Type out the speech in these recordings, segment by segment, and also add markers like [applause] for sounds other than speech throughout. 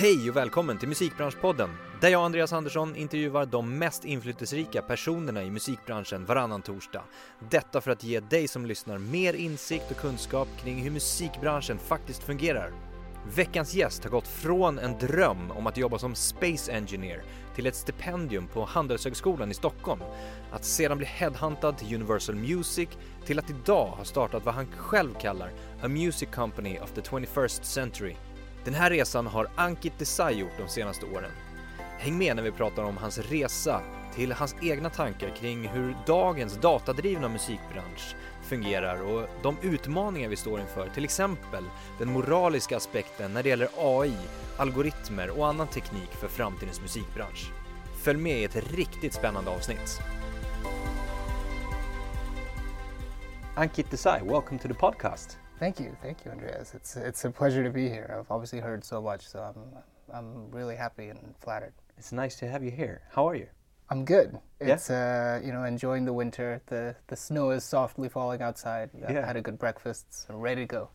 Hej och välkommen till Musikbranschpodden där jag och Andreas Andersson intervjuar de mest inflytelserika personerna i musikbranschen varannan torsdag. Detta för att ge dig som lyssnar mer insikt och kunskap kring hur musikbranschen faktiskt fungerar. Veckans gäst har gått från en dröm om att jobba som Space Engineer till ett stipendium på Handelshögskolan i Stockholm, att sedan bli headhuntad till Universal Music till att idag ha startat vad han själv kallar A Music Company of the 21st Century. Den här resan har Ankit Desai gjort de senaste åren. Häng med när vi pratar om hans resa till hans egna tankar kring hur dagens datadrivna musikbransch fungerar och de utmaningar vi står inför, till exempel den moraliska aspekten när det gäller AI, algoritmer och annan teknik för framtidens musikbransch. Följ med i ett riktigt spännande avsnitt. Ankit Desai, welcome to the podcast. Thank you, thank you, Andreas. It's it's a pleasure to be here. I've obviously heard so much, so I'm I'm really happy and flattered. It's nice to have you here. How are you? I'm good. Yeah? It's uh, you know enjoying the winter. The the snow is softly falling outside. I Yeah. had a good breakfast, so ready to go.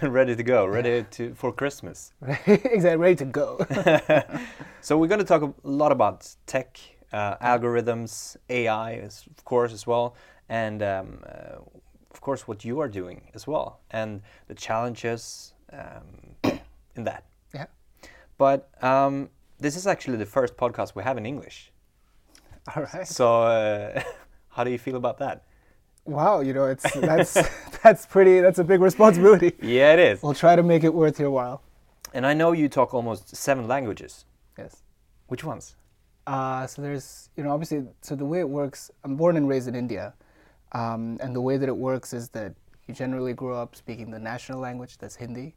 [laughs] ready to go, ready to for Christmas. [laughs] exactly, ready to go. [laughs] so we're going to talk a lot about tech, uh, algorithms, AI, of course, as well, and um, uh, of course what you are doing as well, and the challenges um, [coughs] in that. yeah. But um, this is actually the first podcast we have in English. All right. So uh, [laughs] how do you feel about that? Wow, you know it's that's [laughs] that's pretty. That's a big responsibility. Yeah, it is. We'll try to make it worth your while. And I know you talk almost seven languages. Yes. Which ones? Uh, so there's, you know, obviously, so the way it works, I'm born and raised in India. Um, and the way that it works is that you generally grow up speaking the national language, that's Hindi.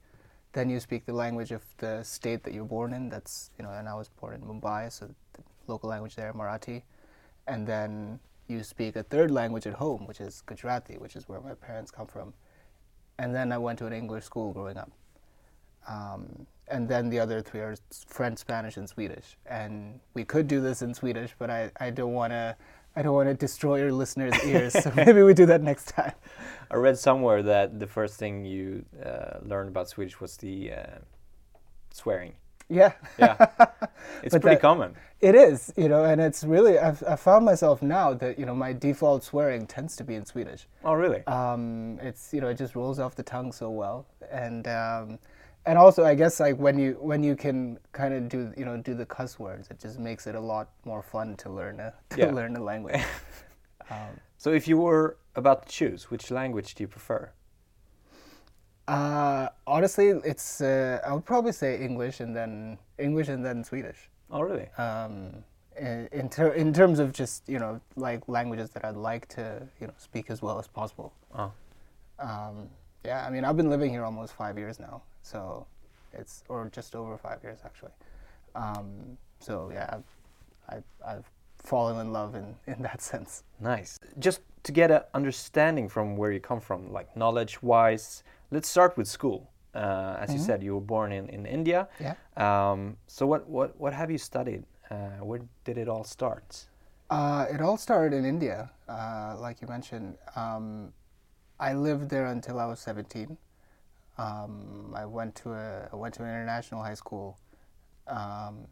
Then you speak the language of the state that you're born in, that's, you know, and I was born in Mumbai, so the local language there, Marathi. And then you speak a third language at home, which is Gujarati, which is where my parents come from. And then I went to an English school growing up. Um, and then the other three are French, Spanish, and Swedish. And we could do this in Swedish, but I, I don't want to I don't want to destroy your listeners' [laughs] ears. so maybe we do that next time. I read somewhere that the first thing you uh, learned about Swedish was the uh, swearing. Yeah. Yeah, [laughs] it's pretty that- common. It is, you know, and it's really I've I found myself now that you know my default swearing tends to be in Swedish. Oh, really? um, it's you know it just rolls off the tongue so well and um, and also I guess like when you when you can kind of do you know do the cuss words it just makes it a lot more fun to learn a [laughs] to Yeah. learn a language. [laughs] um, so, if you were about to choose, which language do you prefer? uh, honestly, it's uh, I would probably say English and then English and then Swedish. Oh, really? Um, in in, ter- in terms of just you know like languages that I'd like to you know speak as well as possible. Oh, Um, yeah, I mean, I've been living here almost five years now, so it's or just over five years actually. Um, so yeah, I've, I've, I've fallen in love in, in that sense. nice. Just to get an understanding from where you come from, like knowledge-wise, let's start with school. Uh, as you said, you were born in, in India. Yeah. Um, so, what, what, what have you studied? Uh, where did it all start? Uh, it all started in India, uh, like you mentioned. Um, I lived there until I was 17. Um, I went to a I went to an international high school, um,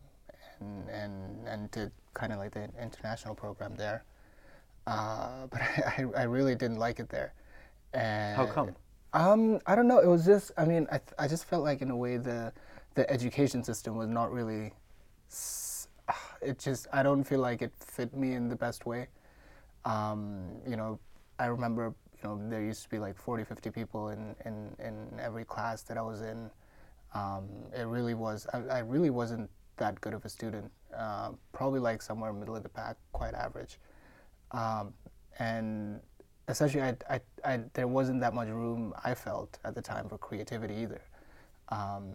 and and and did kind of like the international program there. Uh, [laughs] but I, I really didn't like it there. And How come? Um, I don't know. It was just. I mean, I th- I just felt like in a way the the education system was not really. s- [sighs] It just I don't feel like it fit me in the best way. Um, you know, I remember know there used to be like 40, 50 people in in, in every class that I was in. Um, it really was. I, I really wasn't that good of a student. Uh, probably like somewhere middle of the pack, quite average. Um, and essentially, I, I, I, there wasn't that much room I felt at the time for creativity either. Um,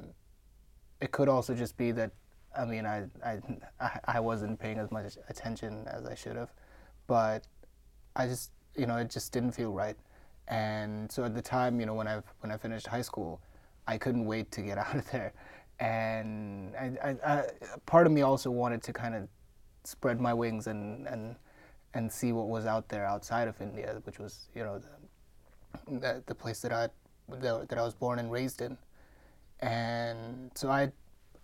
it could also just be that, I mean, I, I, I- I wasn't paying as much attention as I should have, but I just, you know, it just didn't feel right. And so at the time, you know, when I when I finished high school, I couldn't wait to get [laughs] out of there. And I, I, I, part of me also wanted to kind of spread my wings and, and and see what was out there outside of India, which was you know the the, the place that I that, that I was born and raised in. And so I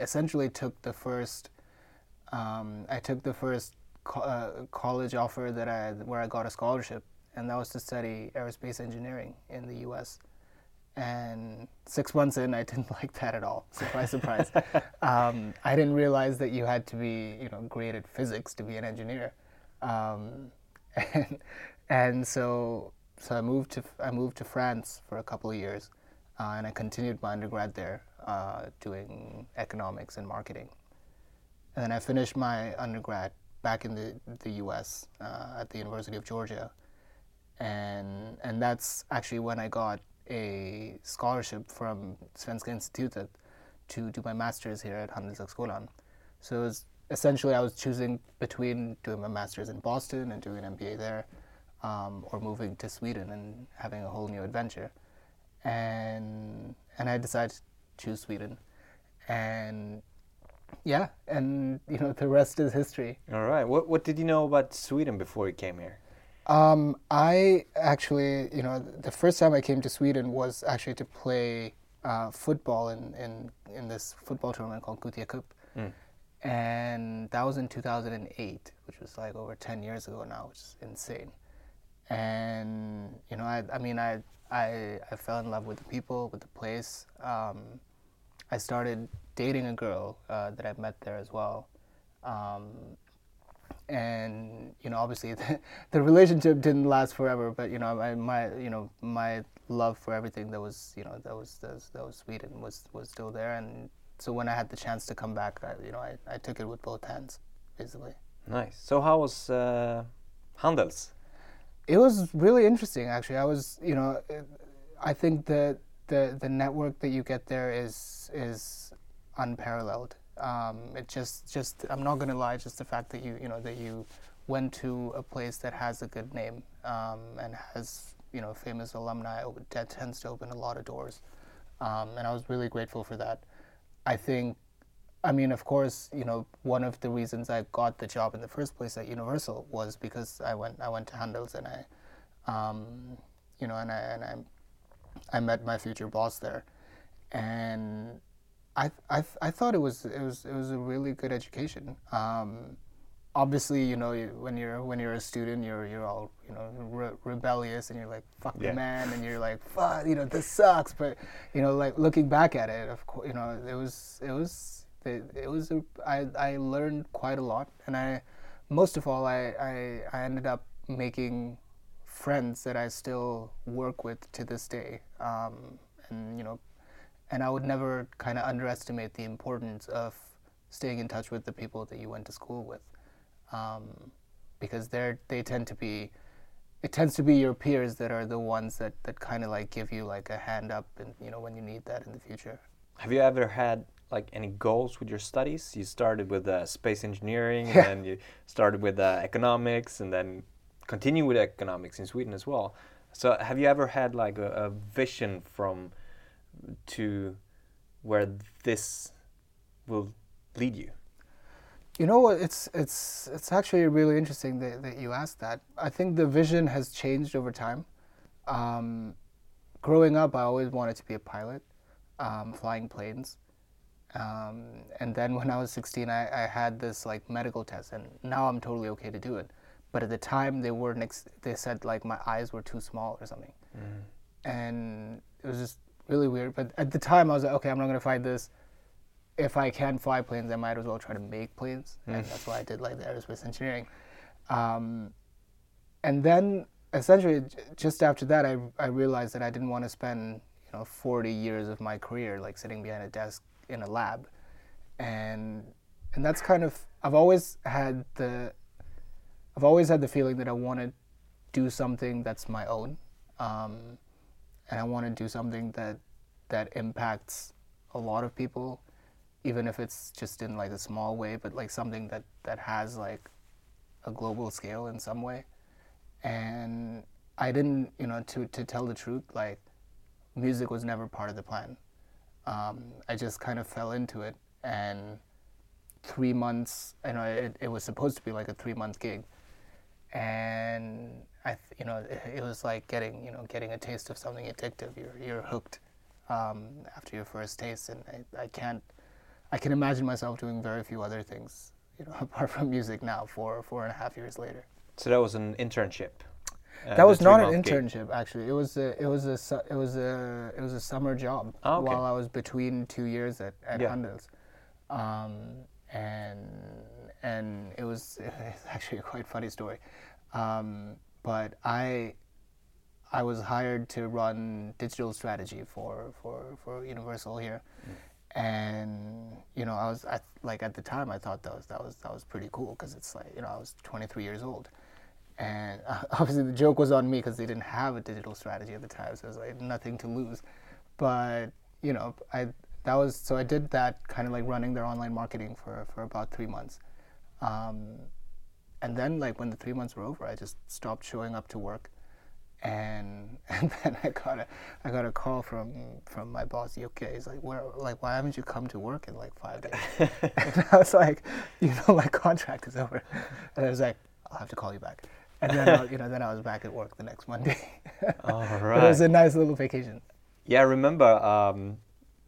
essentially took the first. Um, I took the first co- uh, college offer that I where I got a scholarship, and that was to study aerospace engineering in the U.S. And six months in, I didn't [laughs] like that at all. Surprise, surprise. [laughs] um, I didn't realize that you had to be, you know, great at physics to be an engineer. Um, [laughs] and, and so so I moved to I moved to France for a couple of years, uh, and I continued my undergrad there, uh, doing economics and marketing. And then I finished my undergrad back in the the U.S. Uh, at the University of Georgia, and and that's actually when I got a scholarship from Svenska Institutet to do my master's here at Handelshögskolan. So it was essentially I was choosing between doing my master's in Boston and doing an MBA there, um, or moving to Sweden and having a whole new adventure. And and I decided to choose Sweden, and yeah, and you know the rest is history. All right. What what did you know about Sweden before you came here? Um, I actually, you know, the first time I came to Sweden was actually to play uh, football in, in in this football tournament called Gothia Cup. Mm. and that was in 2008, which was like over 10 years ago now, which is insane. And you know, I, I mean, I, I, I fell in love with the people, with the place. Um, I started dating a girl uh, that I met there as well. Um, and you know, obviously, [laughs] the, the relationship didn't last forever. But you know, my, my you know my love for everything that was you know that was that was, that was Sweden was was still there. And so when I had the chance to come back, I, you know, I, I took it with both hands, basically. Nice. So how was uh, Handels? It was really interesting, actually. I was, you know, I think that the the network that you get there is is unparalleled. Um, it just just I'm not gonna lie, just the fact that you you know that you went to a place that has a good name um, and has you know famous alumni that tends to open a lot of doors, um, and I was really grateful for that. I think, I mean, of course, you know, one of the reasons I got the job in the first place at Universal was because I went I went to Handels and I, um, you know, and I and I, I met my future boss there, and I I I thought it was it was it was a really good education. Um, obviously, you know, you, when you're when you're a student, you're you're all you know re- rebellious, and you're like fuck Yeah. the man, and you're like fuck, you know, this sucks. But you know, like looking back at it, of course, you know, it was it was it, it was a, I I learned quite a lot, and I most of all I I, I ended up making friends that I still work with to this day, um, and you know, and I would never kind of underestimate the importance of staying in touch with the people that you went to school with um, because they're they tend to be it tends to be your peers that are the ones that, that kind of like give you like a hand up and you know when you need that in the future Have you ever had like any goals with your studies? You started with uh, space engineering, Yeah. and then you started with uh, economics, and then continue with economics in Sweden as well. So, have you ever had like a, a vision from to where this will lead you? you know what? It's it's it's actually really interesting that, that you asked that. I think the vision has changed over time. Um, growing up i always wanted to be a pilot um, flying planes. Um, and then when i was 16 I, I had this like medical test and now i'm totally okay to do it. But at the time they were next they said like my eyes were too small or something. And it was just really weird but at the time i was like okay i'm not going to fight this. If I can fly planes, I might as well try to make planes, and that's why I did like the aerospace engineering. Um, and then essentially, j- just after that, I I realized that I didn't want to spend you know 40 years of my career like sitting behind a desk in a lab, and and that's kind of I've always had the I've always had the feeling that I want to do something that's my own, um, and I want to do something that that impacts a lot of people even if it's just in like a small way, but like something that that has like a global scale in some way. And I didn't, you know, to to tell the truth, like music was never part of the plan. Um, I just kind of fell into it, and three months, you know, it, it was supposed to be like a three month gig, and I, th- you know, it, it was like getting, you know, getting a taste of something addictive. You're you're hooked um, after your first taste, and I, I can't. I can imagine myself doing very few other things, you know, [laughs] apart from music now. Four four and a half years later. So that was an internship. uh, that was not an three-month gig. internship actually. It was a it was a su- it was a it was a summer job Ah, okay. while I was between two years at at Yeah. Handels, um, and and it was [laughs] actually a quite funny story, um, but I I was hired to run digital strategy for for for Universal here, and you know I was I, like at the time I thought that was that was that was pretty cool because it's like you know I was 23 years old, and uh, [laughs] obviously the joke was on me because they didn't have a digital strategy at the time, so it was like nothing to lose, but you know I that was so I did that kind of like running their online marketing for for about three months. Um, and then like when the three months were over, I just stopped showing up to work, and [laughs] and then I got a I got a call from from my boss Jokke. He's like, where like why haven't you come to work in like five days? [laughs] and I was like, you know, my contract is over, and I was like, I'll have to call you back. And then I, you know then I was back at work the next Monday. [laughs] All But it was a nice little vacation. Yeah, I remember um,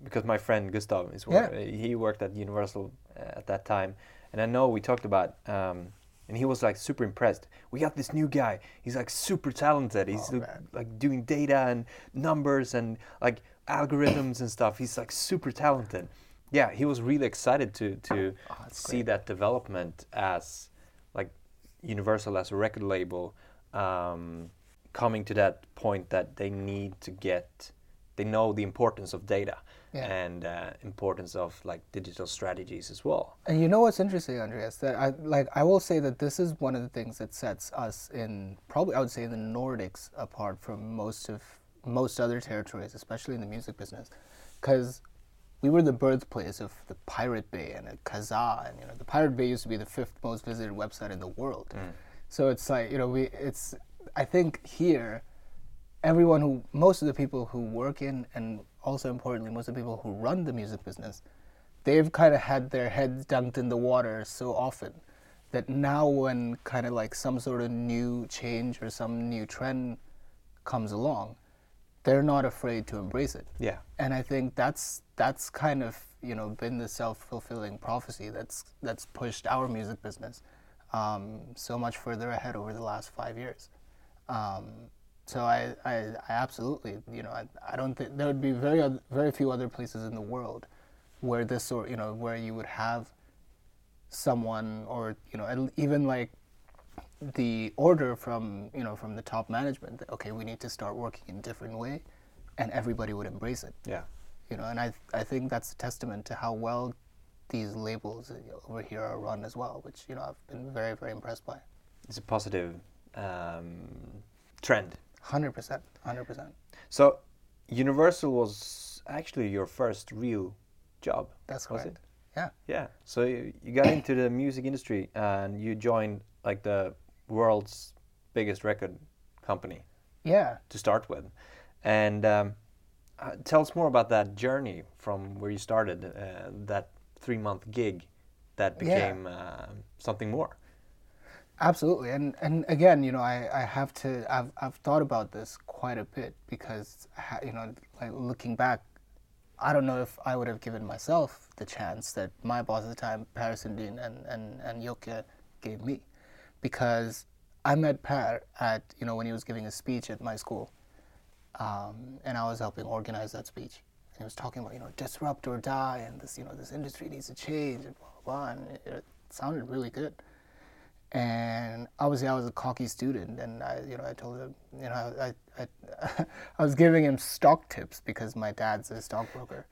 because my friend Gustav is Yeah. he worked at Universal uh, at that time, and I know we talked about. Um, and he was like super impressed. We got this new guy. He's like super talented. He's Oh, like, like doing data and numbers and like algorithms and stuff. He's like super talented. Yeah, he was really excited to to Oh, see great. that development as like Universal as a record label um, coming to that point that they need to get they know the importance of data Yeah. and uh, importance of like digital strategies as well. And you know what's interesting, Andreas? That I like. I will say that this is one of the things that sets us in probably I would say in the Nordics apart from most of most other territories, especially in the music business, because we were the birthplace of the Pirate Bay and Kazaa, and you know the Pirate Bay used to be the fifth most visited website in the world. So it's like you know we it's I think here everyone who most of the people who work in and also importantly most of the people who run the music business they've kind of had their heads dunked in the water so often that now when kind of like some sort of new change or some new trend comes along they're not afraid to embrace it Yeah. and I think that's that's kind of you know been the self fulfilling prophecy that's that's pushed our music business um, so much further ahead over the last five years. Um, so I, I, I absolutely you know I, I don't think there would be very very few other places in the world where this sort you know where you would have someone or you know even like the order from you know from the top management that okay we need to start working in a different way and everybody would embrace it Yeah. you know and i i think that's a testament to how well these labels over here are run as well which you know i've been very very impressed by It's a positive um, trend. 100% 100% So Universal was actually your first real job. that's was correct it? yeah Yeah. So you, you got into the music industry and you joined like the world's biggest record company yeah to start with. And um, uh, tell us more about that journey from where you started, uh, that three month gig that Yeah. became uh, something more. Absolutely, and and again, you know, I, I have to I've I've thought about this quite a bit because you know, like looking back, I don't know if I would have given myself the chance that my boss at the time, Per Sundin and and and Jokke gave me, because I met Per at you know when he was giving a speech at my school, um, and I was helping organize that speech. And he was talking about you know disrupt or die, and this you know this industry needs to change, and blah blah, blah and it, it sounded really good and obviously I was a cocky student, and I, you know, I told him, you know, I, I, [laughs] I was giving him stock tips because my dad's a stockbroker,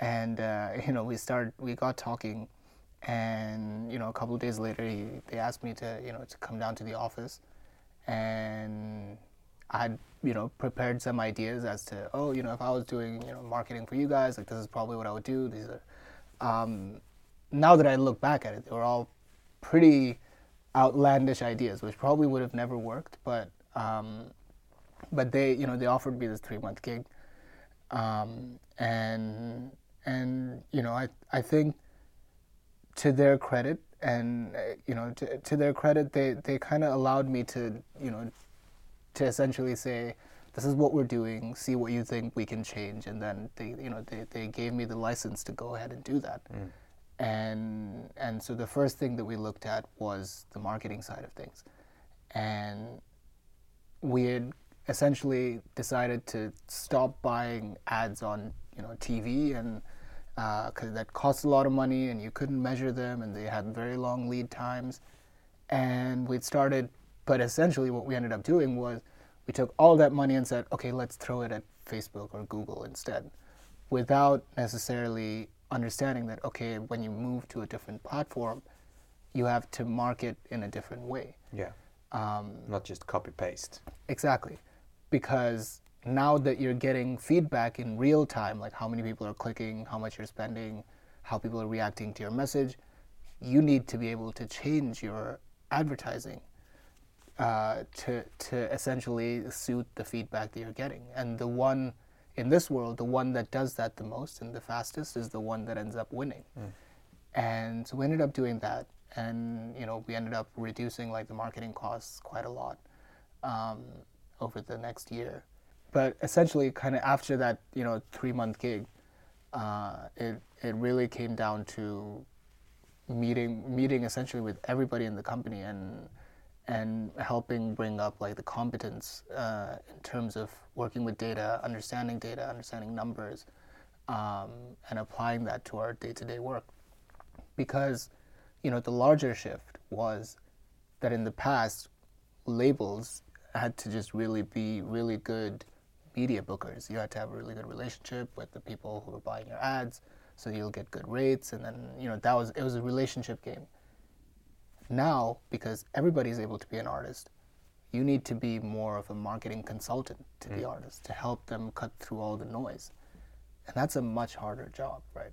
and uh, [laughs] you know, we started, we got talking, and you know, a couple of days later, he, they asked me to, you know, to come down to the office, and I'd, you know, prepared some ideas as to, oh, you know, if I was doing, you know, marketing for you guys, like this is probably what I would do. These are, um, now that I look back at it, they were all pretty outlandish ideas, which probably would have never worked. But um, but they, you know, they offered me this three month gig, um, and and you know, I I think to their credit, and uh, you know, to to their credit, they they kind of allowed me to you know to essentially say. This is what we're doing. See what you think we can change, and then they, you know, they, they gave me the license to go ahead and do that. And and so the first thing that we looked at was the marketing side of things, and we had essentially decided to stop buying ads on you know TV and because uh, that cost a lot of money and you couldn't measure them and they had very long lead times. And we'd started but essentially what we ended up doing was we took all that money and said okay let's throw it at facebook or google instead without necessarily understanding that okay when you move to a different platform you have to market in a different way. Yeah. Um, not just copy paste exactly. Because now that you're getting feedback in real time, like how many people are clicking, how much you're spending, how people are reacting to your message, you need to be able to change your advertising uh, to to essentially suit the feedback that you're getting. And the one in this world, the one that does that the most and the fastest is the one that ends up winning. Mm. And so we ended up doing that, and you know we ended up reducing like the marketing costs quite a lot um, over the next year but essentially, kind of after that, you know, three month gig, uh, it it really came down to meeting meeting essentially with everybody in the company and and helping bring up like the competence uh, in terms of working with data, understanding data, understanding numbers, um, and applying that to our day to day work. Because, you know, the larger shift was that in the past, labels had to just really be really good media bookers. You had to have a really good relationship with the people who were buying your ads, so you'll get good rates. And then you know that was it was a relationship game. Now, because everybody's able to be an artist, you need to be more of a marketing consultant to mm. the artist to help them cut through all the noise, and that's a much harder job, right?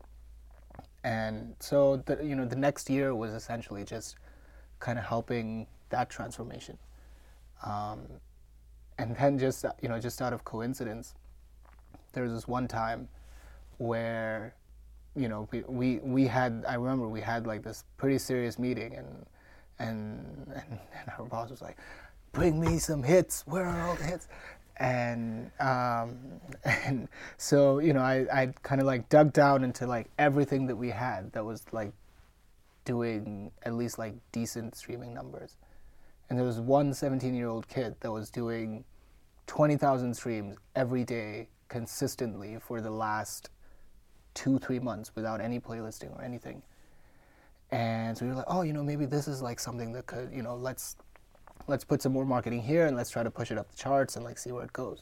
And so the you know the next year was essentially just kind of helping that transformation. Um, and then just you know just out of coincidence there was this one time where you know we, we we had i remember we had like this pretty serious meeting and and and, and our boss was like bring me some hits where are all the hits and um, [laughs] and so you know I I kind of like dug down into like everything that we had that was like doing at least like decent streaming numbers and there was one 17 year old kid that was doing 20,000 streams every day consistently for the last two, three months without any playlisting or anything. And so we were like, oh, you know, maybe this is like something that could, you know, let's let's put some more marketing here and let's try to push it up the charts and like see where it goes.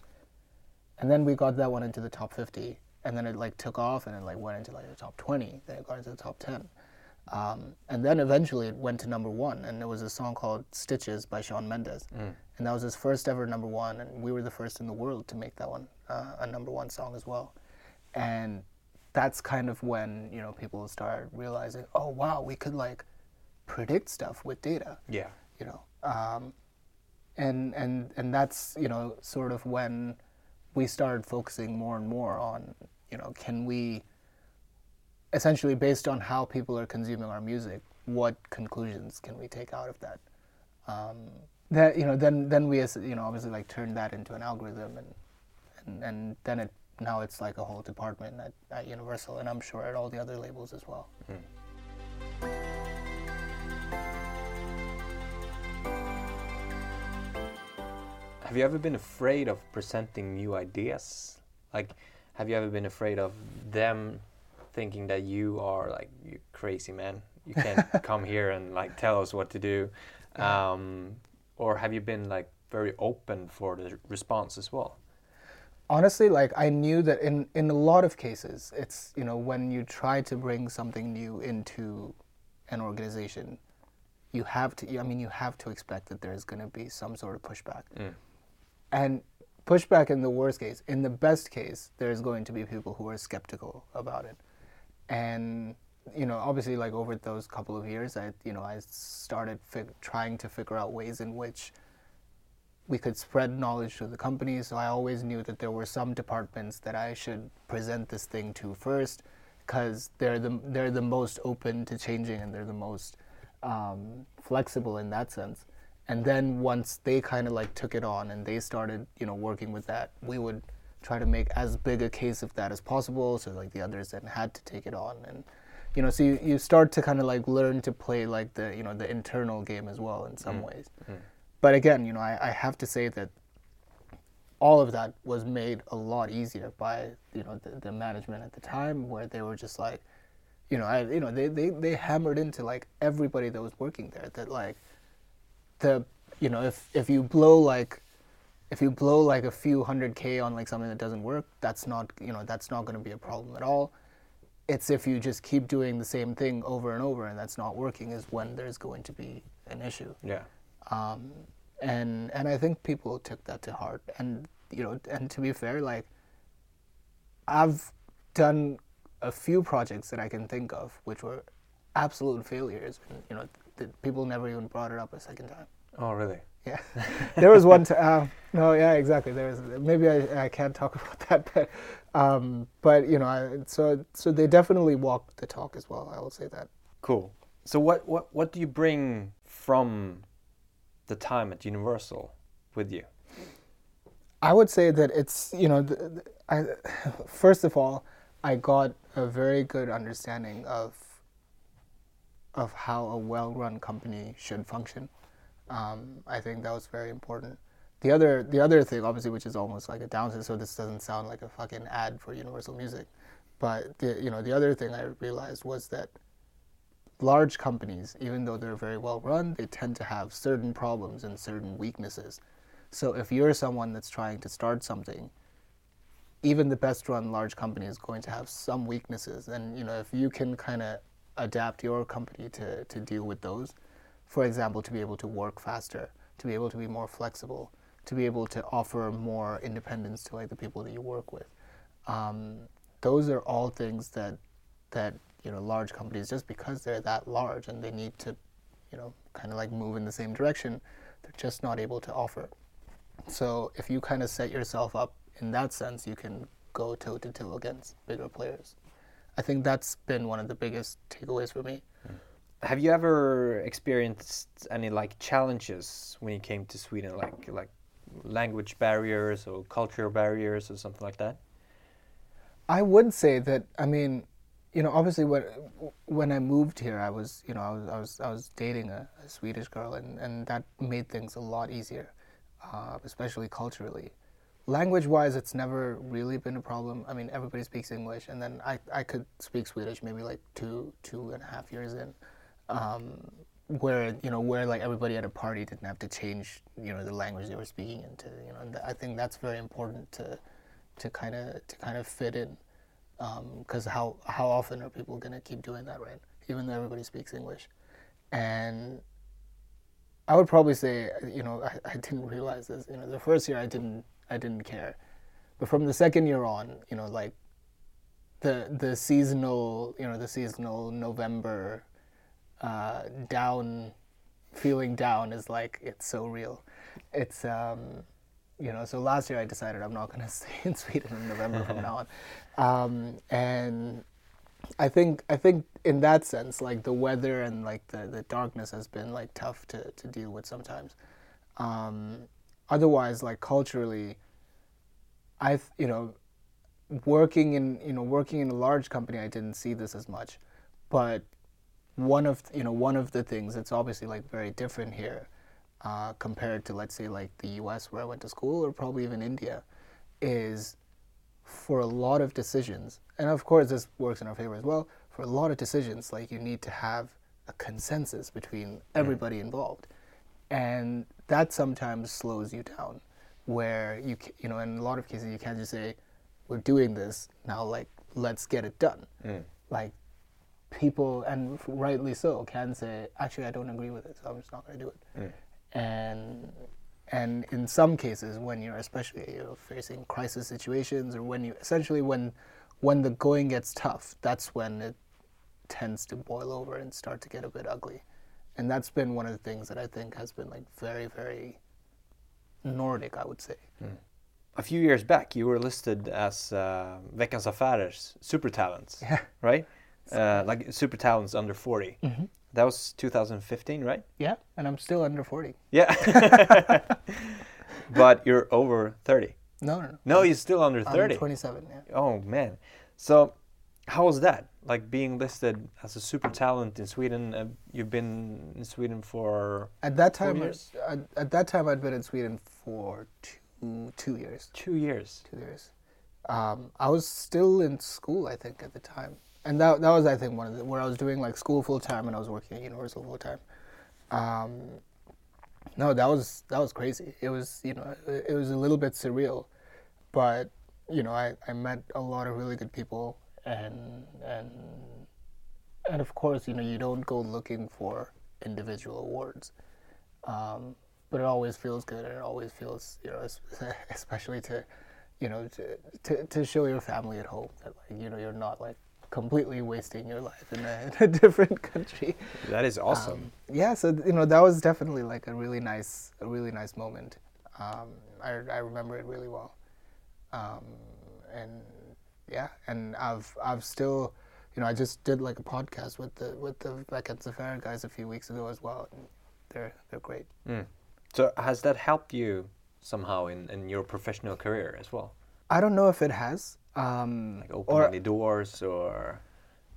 And then we got that one into the top 50, and then it like took off and it like went into like the top 20, then it got into the top 10. Um, and then eventually it went to number one, and it was a song called Stitches by Shawn Mendes. Mm. And that was his first ever number one, and we were the first in the world to make that one uh, a number one song as well. And that's kind of when, you know, people start realizing, oh, wow, we could like predict stuff with data. Yeah. You know, um, and, and, and that's, you know, sort of when we started focusing more and more on, you know, can we essentially based on how people are consuming our music, what conclusions can we take out of that? Um, that you know, then then we you know obviously like turn that into an algorithm, and and, and then it now it's like a whole department at, at Universal, and I'm sure at all the other labels as well. Mm. Have you ever been afraid of presenting new ideas? Like, have you ever been afraid of them thinking that you are like you crazy man you can't [laughs] come here and like tell us what to do um, or have you been like very open for the response as well honestly like i knew that in in a lot of cases it's you know when you try to bring something new into an organization you have to i mean you have to expect that there's going to be some sort of pushback mm. and pushback in the worst case in the best case there's going to be people who are skeptical about it and you know obviously like over those couple of years i you know i started fig- trying to figure out ways in which we could spread knowledge to the company. So i always knew that there were some departments that i should present this thing to first because they're the they're the most open to changing and they're the most um, flexible in that sense. And then once they kind of like took it on and they started you know working with that we would try to make as big a case of that as possible so like the others then had to take it on. And you know, so you, you start to kind of like learn to play like the you know the internal game as well in some ways. But again, you know, I, I have to say that all of that was made a lot easier by you know the, the management at the time where they were just like you know i you know they, they they hammered into like everybody that was working there that like the you know if if you blow like if you blow like a few hundred k on like something that doesn't work that's not you know that's not going to be a problem at all it's if you just keep doing the same thing over and over and that's not working is when there's going to be an issue Yeah. Um, and and I think people took that to heart. And you know, and to be fair, like I've done a few projects that I can think of which were absolute failures. And, you know, th- people never even brought it up a second time. Oh, really? Yeah, [laughs] there was one. T- uh, no, yeah, exactly. There was maybe I, I can't talk [laughs] about that, but um, but you know, I, so so they definitely walked the talk as well. I will say that. Cool. So what what what do you bring from the time at Universal with you? I would say that it's you know, th- th- I [laughs] first of all, I got a very good understanding of of how a well-run company should function. Um, I think that was very important. The other the other thing, obviously, which is almost like a downside, so this doesn't sound like a fucking ad for Universal Music, but the you know the other thing I realized was that large companies, even though they're very well run, they tend to have certain problems and certain weaknesses. So if you're someone that's trying to start something, even the best run large company is going to have some weaknesses. And you know, if you can kind of adapt your company to, to deal with those, for example, to be able to work faster, to be able to be more flexible, to be able to offer more independence to like the people that you work with. Um, those are all things that that you know large companies just because they're that large and they need to you know kind of like move in the same direction they're just not able to offer. So if you kind of set yourself up in that sense you can go toe to toe against bigger players. I think that's been one of the biggest takeaways for me. Mm. Have you ever experienced any like challenges when you came to Sweden, like like language barriers or cultural barriers or something like that? I would say that I mean, you know, obviously when when I moved here, I was you know I was I was I was dating a, a Swedish girl, and and that made things a lot easier, uh, especially culturally. Language wise, it's never really been a problem. I mean, everybody speaks English, and then I I could speak Swedish maybe like two two and a half years in. Um, where you know where like everybody at a party didn't have to change you know the language they were speaking into you know and I think that's very important to to kind of to kind of fit in because how how often are people going to keep doing that right? Even though everybody speaks english. And i would probably say you know I, I didn't realize this you know the first year i didn't i didn't care. But from the second year on you know like the the seasonal you know the seasonal november uh, down feeling down is like it's so real. It's um you know, so last year I decided I'm not going [laughs] to stay in Sweden in November from now [laughs] on, um, and I think I think in that sense, like the weather and like the, the darkness has been like tough to, to deal with sometimes. Um, otherwise, like culturally, I you know, working in you know working in a large company, I didn't see this as much, but one of you know one of the things that's obviously like very different here uh, compared to let's say like the U.S. where I went to school or probably even India, is for a lot of decisions, and of course this works in our favor as well. For a lot of decisions, like you need to have a consensus between everybody involved, and that sometimes slows you down. Where you you know in a lot of cases you can't just say, "We're doing this now," like let's get it done. Like people, and rightly so, can say, "Actually, I don't agree with it, so I'm just not going to do it." And and in some cases when you're especially you know, facing crisis situations or when you essentially when when the going gets tough that's when it tends to boil over and start to get a bit ugly and that's been one of the things that i think has been like very very nordic i would say A few years back, you were listed as uh, Veckans Affärers super talents, Yeah. right? Uh, like super talents under 40. That was 2015, right? yeah and i'm still under 40 Yeah. [laughs] but you're over 30. no no no No, you're still under I'm 30. 27 yeah Oh man. So how was that? like being listed as a super talent in Sweden? Uh, you've been in Sweden for At that time, years? At, at that time, I'd been in Sweden for two two years. two years. Two years. Um, I was still in school, I think, at the time, and that that was, I think, one of the where I was doing like school full time and I was working at Universal full time. Um, no, that was that was crazy. It was you know it, was a little bit surreal, but you know I, I met a lot of really good people and and and of course you know you don't go looking for individual awards, um, but it always feels good and it always feels you know [laughs] especially to you know to, to to show your family at home that like you know you're not like completely wasting your life in a, [laughs] in a different country. That is awesome. Um, yeah, so you know that was definitely like a really nice, a really nice moment. Um, I I remember it really well, um, and yeah, and I've I've still, you know, I just did like a podcast with the with the Veckans Affärer guys a few weeks ago as well. And they're they're great. Mm. So has that helped you somehow in, in your professional career as well? I don't know if it has. Um, Like open or any doors or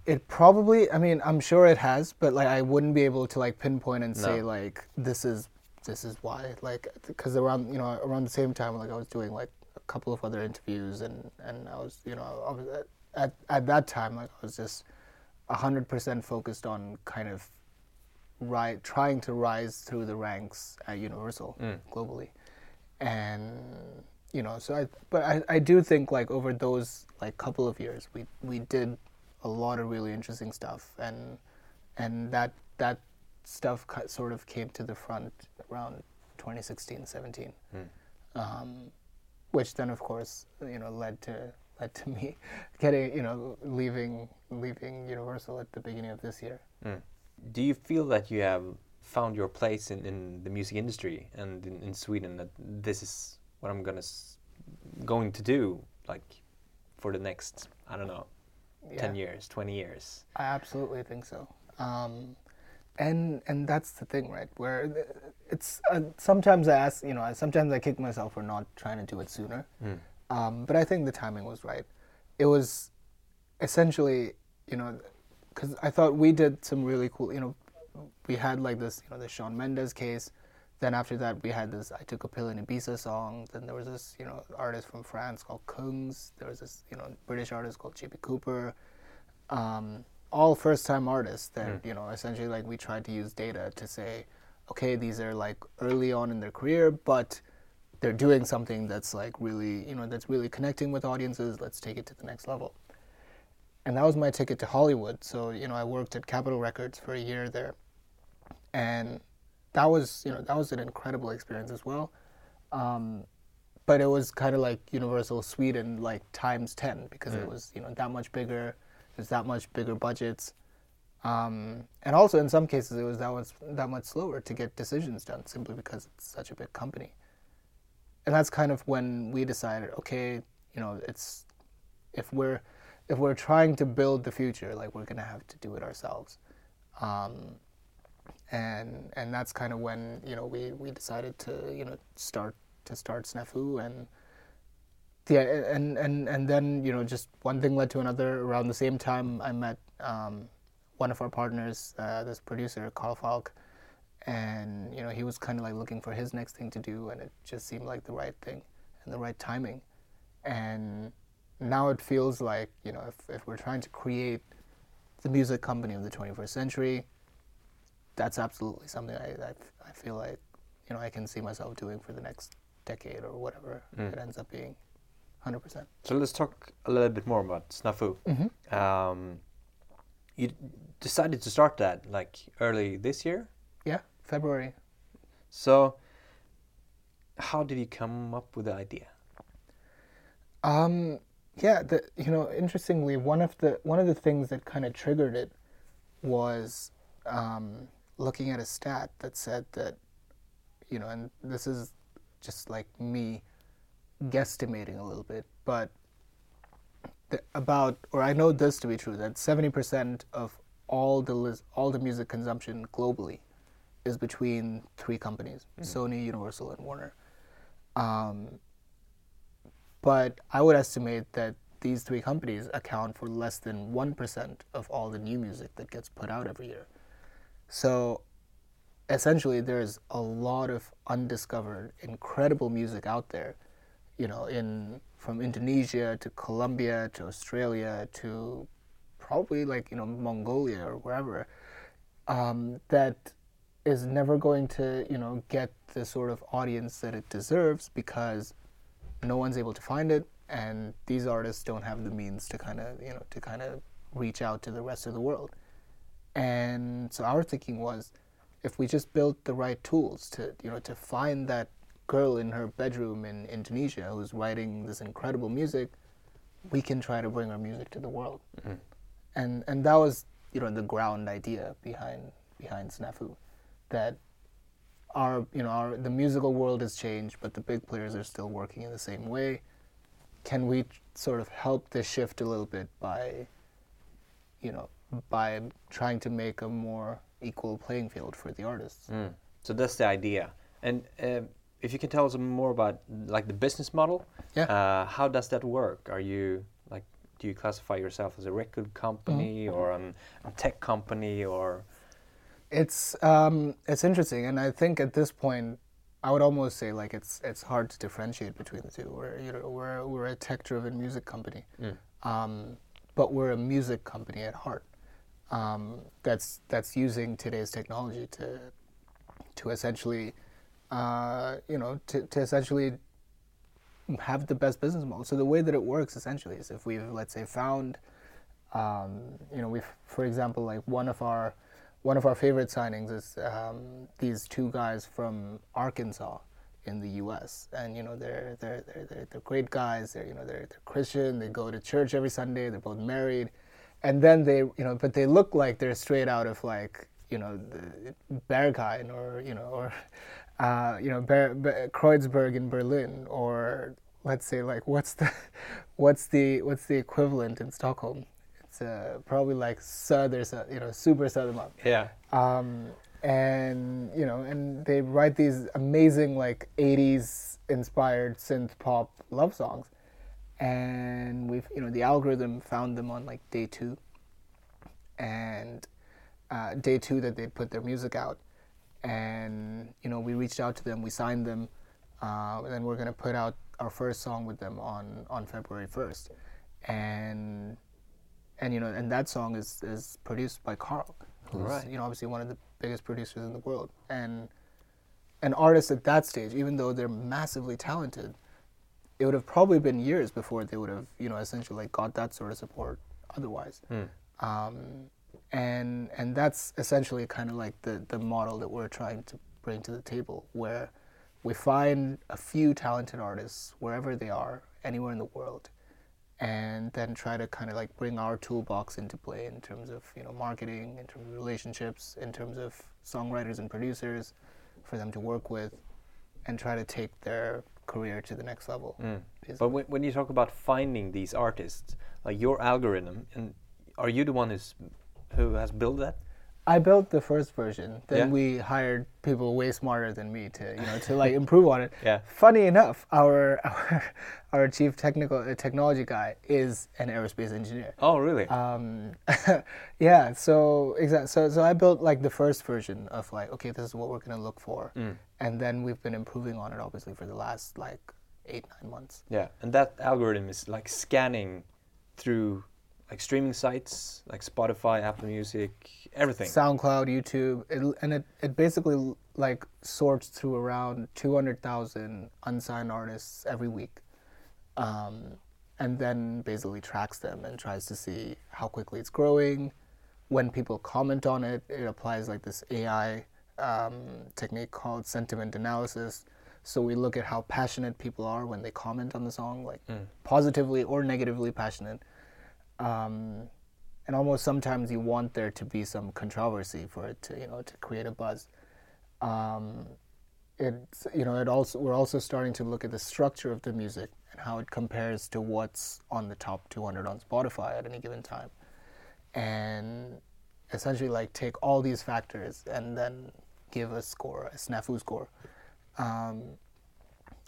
It probably. I mean, I'm sure it has, but like I wouldn't be able to like pinpoint and say like this is this is why. Like because around you know around the same time like I was doing like a couple of other interviews and and I was you know I was at at, at that time like I was just hundred percent focused on kind of ri- trying to rise through the ranks at Universal Mm. globally, and you know so I but I, I do think like over those like couple of years we we did a lot of really interesting stuff and and that that stuff sort of came to the front around 2016 17 Mm. um, which then of course you know led to led to me [laughs] getting you know leaving leaving Universal at the beginning of this year Mm. Do you feel that you have found your place in, in the music industry and in, in Sweden that this is what I'm gonna s- going to do like for the next I don't know ten years, twenty years? I absolutely think so. Um, and and that's the thing, right? Where it's uh, sometimes I ask, you know, I, sometimes I kick myself for not trying to do it sooner. Mm. Um, but I think the timing was right. It was essentially, you know, because I thought we did some really cool, you know, we had like this, you know, the Shawn Mendes case. Then after that, we had this I Took a Pill in Ibiza song. Then there was this, you know, artist from France called Kungs. There was this, you know, British artist called JP Cooper. Um, all first time artists that, Mm. you know, essentially like we tried to use data to say, okay, these are like early on in their career, but they're doing something that's like really, you know, that's really connecting with audiences. Let's take it to the next level. And that was my ticket to Hollywood. So, you know, I worked at Capitol Records for a year there. And that was, you know, that was an incredible experience as well. Um, but it was kind of like Universal Sweden, like times 10, because it Mm. was, you know, that much bigger. There's that much bigger budgets. Um, and also, in some cases, it was that much, that much slower to get decisions done simply because it's such a big company and that's kind of when we decided okay you know it's if we're if we're trying to build the future like we're gonna have to do it ourselves um, and and that's kind of when you know we we decided to you know start to start snafu and yeah and and and then you know just one thing led to another around the same time i met um, one of our partners uh, this producer carl falk. And you know he was kind of like looking for his next thing to do and it just seemed like the right thing and the right timing. And now it feels like you know if, if we're trying to create the music company of the 21st century that's absolutely something I, I, I feel like you know I can see myself doing for the next decade or whatever Mm. it ends up being 100% So let's talk a little bit more about Snafu. mm-hmm. Um, you decided to start that like early this year. yeah February So how did you come up with the idea? Um, yeah, the, you know, interestingly, one of the one of the things that kind of triggered it was um, looking at a stat that said that, you know, and this is just like me guesstimating a little bit, but the, about, or I know this to be true, that seventy percent of all the all the music consumption globally is between three companies: Sony, Universal, and Warner. Um, but I would estimate that these three companies account for less than 1% of all the new music that gets put out every year. So essentially, there's a lot of undiscovered, incredible music out there, you know, in from Indonesia to Colombia to Australia to probably like, you know, Mongolia or wherever, um, that is never going to, you know, get the sort of audience that it deserves because no one's able to find it and these artists don't have the means to kind of you know to kind of reach out to the rest of the world and so our thinking was if we just built the right tools to you know to find that girl in her bedroom in Indonesia who's writing this incredible music we can try to bring our music to the world mm-hmm. and and that was you know the ground idea behind behind snafu that our you know our the musical world has changed but the big players are still working in the same way can we sort of help this shift a little bit by, you know, by trying to make a more equal playing field for the artists? Mm. So that's the idea. And uh, if you can tell us more about like the business model, yeah. Uh, how does that work? Are you like, do you classify yourself as a record company mm-hmm. or a tech company or? It's um, it's interesting, and I think at this point I would almost say like it's it's hard to differentiate between the two. We're you know we're we're a tech-driven music company, mm. um, but we're a music company at heart. Um, that's that's using today's technology to to essentially uh, you know to, to essentially have the best business model. So the way that it works essentially is if we've let's say found um, you know we've for example like one of our one of our favorite signings is um, these two guys from Arkansas in the U.S. And you know they're they're they're they're, they're great guys. They're you know they're they're Christian. They go to church every Sunday. They're both married, and then they you know but they look like they're straight out of like you know Berghain or you know or [laughs] uh, you know Ber- Ber- Kreuzberg in Berlin or let's say like what's the [laughs] what's the what's the equivalent in Stockholm? it's uh, probably like southern, you know, super southern. Yeah. Um, and you know, and they write these amazing like '80s inspired synth pop love songs, and we've you know the algorithm found them on like day two, and uh, day two that they put their music out, and you know we reached out to them, we signed them, uh, and then we're gonna put out our first song with them on on February first, and and you know, and that song is is produced by Carl, who's right. you know obviously one of the biggest producers in the world, and an artist at that stage, even though they're massively talented, it would have probably been years before they would have you know essentially like got that sort of support otherwise. Mm. Um, and and that's essentially kind of like the the model that we're trying to bring to the table, where we find a few talented artists wherever they are, anywhere in the world, and then try to kind of like bring our toolbox into play in terms of you know marketing, in terms of relationships, in terms of songwriters and producers for them to work with, and try to take their career to the next level. Mm. But when, when you talk about finding these artists, like your algorithm, and are you the one who's who has built that? I built the first version. Then yeah. we hired people way smarter than me to you know to like [laughs] improve on it. Yeah. Funny enough, our our, [laughs] our chief technical uh, technology guy is an aerospace engineer. Oh, really? Um, [laughs] yeah. So exactly. So so I built like the first version of like okay, this is what we're gonna look for, mm. and then we've been improving on it obviously for the last like eight nine months. Yeah, and that algorithm is like scanning through like streaming sites like Spotify, Apple Music, everything. SoundCloud, YouTube, it, and it, it basically like sorts through around 200,000 unsigned artists every week. Um, and then basically tracks them and tries to see how quickly it's growing. When people comment on it, it applies like this AI um, technique called sentiment analysis. So we look at how passionate people are when they comment on the song, like mm. positively or negatively passionate um, and almost sometimes you want there to be some controversy for it to you know to create a buzz. Um, it's you know it also we're also starting to look at the structure of the music and how it compares to what's on the top 200 on Spotify at any given time, and essentially like take all these factors and then give a score, a snafu score. Um,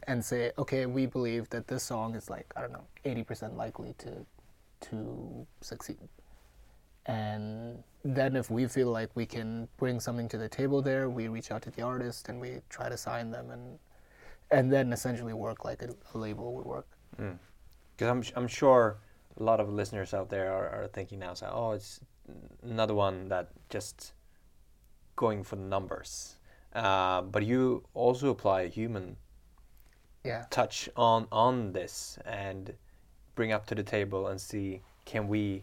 and say, okay, we believe that this song is like I don't know, eighty percent likely to to succeed. And then if we feel like we can bring something to the table there, we reach out to the artist and we try to sign them and and then essentially work like a, a label would work. Because I'm I'm sure a lot of listeners out there are, are thinking now, so oh, it's another one that just going for the numbers. Uh, but you also apply a human Yeah. touch on on this and bring up to the table and see can we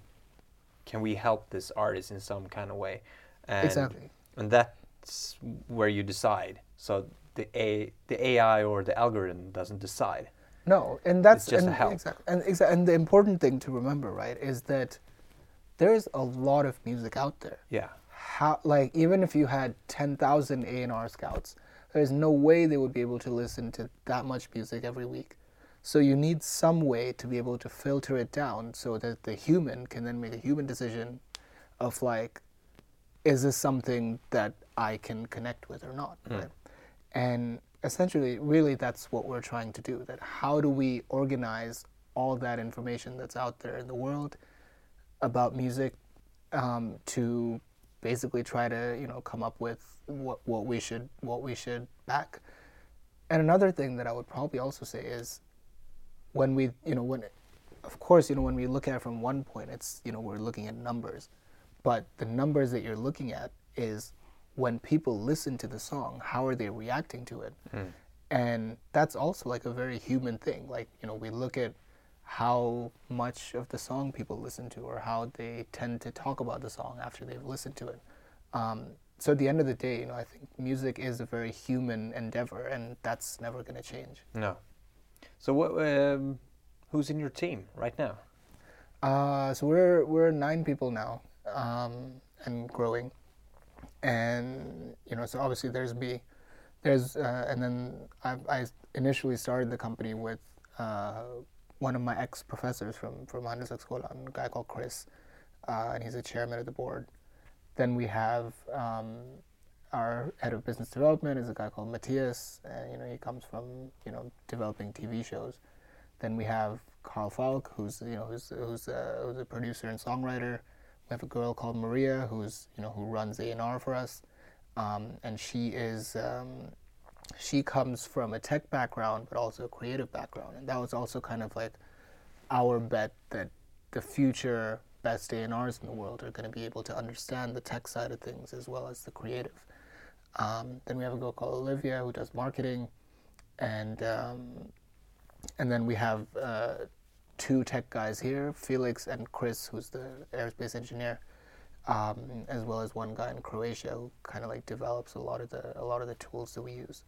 can we help this artist in some kind of way and, Exactly. and that's where you decide so the a the ai or the algorithm doesn't decide No, and that's just a and, help. Exactly, and exa- and the important thing to remember, right, is that there's a lot of music out there. yeah How like even if you had ten thousand A and R scouts, there's no way they would be able to listen to that much music every week. So you need some way to be able to filter it down so that the human can then make a human decision of like, is this something that I can connect with or not? Right? And essentially, really, that's what we're trying to do. That how do we organize all that information that's out there in the world about music um, to basically try to you know come up with what what we should what we should back. And another thing that I would probably also say is when we you know when of course you know when we look at it from one point it's you know we're looking at numbers. But the numbers that you're looking at is when people listen to the song how are they reacting to it? And that's also like a very human thing. Like you know we look at how much of the song people listen to or how they tend to talk about the song after they've listened to it. Um, so at the end of the day you know i think music is a very human endeavor and that's never going to change. No so what um, who's in your team right now Uh, so we're we're nine people now, um, and growing. And you know, so obviously there's me, there's uh, and then I, I initially started the company with uh, one of my ex professors from from Handelshögskolan, a guy called Chris, uh, and he's a chairman of the board. Then we have um, our head of business development is a guy called Matthias, and you know he comes from you know developing TV shows. Then we have Carl Falk, who's you know who's who's a, who's a producer and songwriter. We have a girl called Maria, who's you know who runs A and R for us, um, and she is um, she comes from a tech background, but also a creative background, and that was also kind of like our bet that the future best A&Rs in the world are going to be able to understand the tech side of things as well as the creative. Um, then we have a girl called Olivia who does marketing, and um, and then we have uh, two tech guys here, Felix and Chris, who's the aerospace engineer, um, as well as one guy in Croatia who kind of like develops a lot of the a lot of the tools that we use.